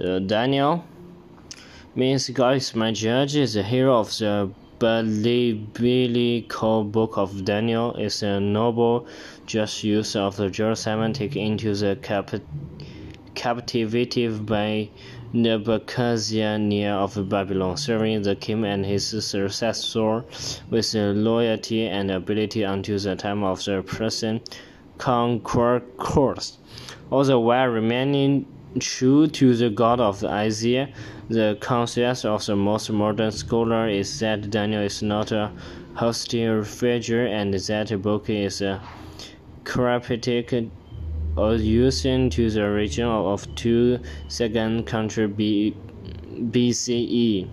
Uh, Daniel means is my judge, is a hero of the biblical book of Daniel, is a noble just use of the Jerusalem taken into the cap captivity by Nebuchadnezzar of Babylon, serving the king and his successor with loyalty and ability until the time of the present conquest. Also, while remaining true to the God of Isaiah, the consensus of the most modern scholar is that Daniel is not a hostile figure and that the book is a cryptic allusion to the region of two second country B, BCE.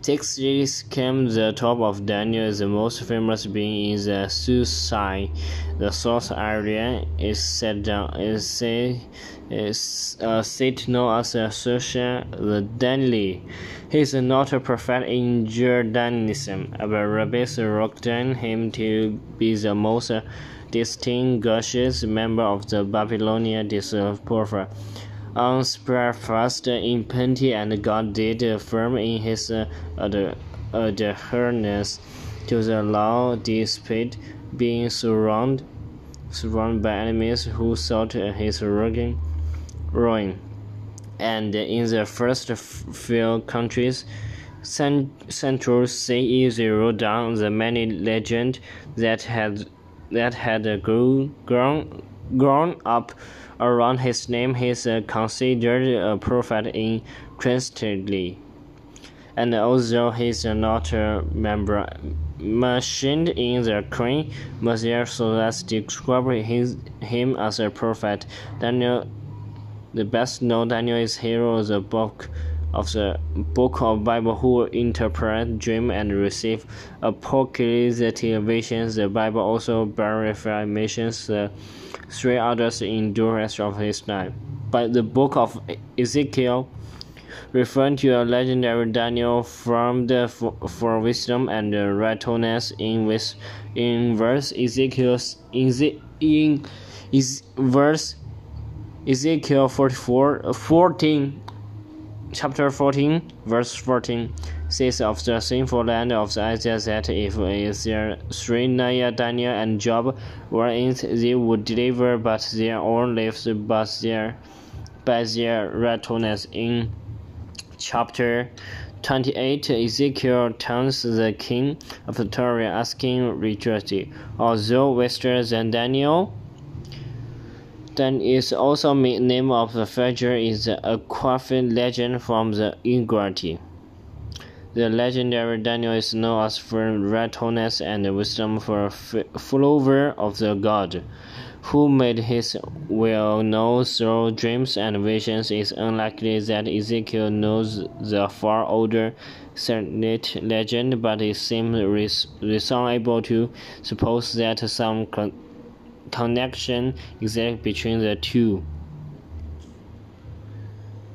Six came the top of Daniel the most famous being in the Susai. The source area is set down is say is uh, a seat known as a Susha the Danley. He is not a prophet in Judaism, but rabbis recognize him to be the most distinguished member of the Babylonian diaspora. Unsurpassed in plenty, and God did affirm in his uh, adherence to the law despite being surrounded surrounded by enemies who sought his ruin. ruin. And in the first few countries, Central CE wrote down the many legends that had that had grown, grown up around his name. He is considered a prophet in Christianity. And although he is not a member mentioned in the Quran, Messiah sources describe his, him as a prophet. Daniel, the best known Daniel is hero of the book of the book of Bible who interpret dream and receive apocalyptic visions. The Bible also verifies mentions the three others in the rest of his time. But the book of Ezekiel referring to a legendary Daniel from the for wisdom and righteousness in with in verse Ezekiel in, in is verse Ezekiel 44 14 chapter 14, verse 14 says of the sinful land of the Isaiah that if Noah, Daniel, and Job were in it, they would deliver but their own lives but their, by their righteousness. In chapter 28, Ezekiel turns the king of Tyre asking rejoicing, although wiser than Daniel, then is also name of the figure is the Aquafin legend from the Ignorati. The legendary Daniel is known as for righteousness and wisdom for a follower of the God, who made his will known through dreams and visions. It is unlikely that Ezekiel knows the far older Sarnate legend, but it seems reasonable to suppose that some connection exists between the two.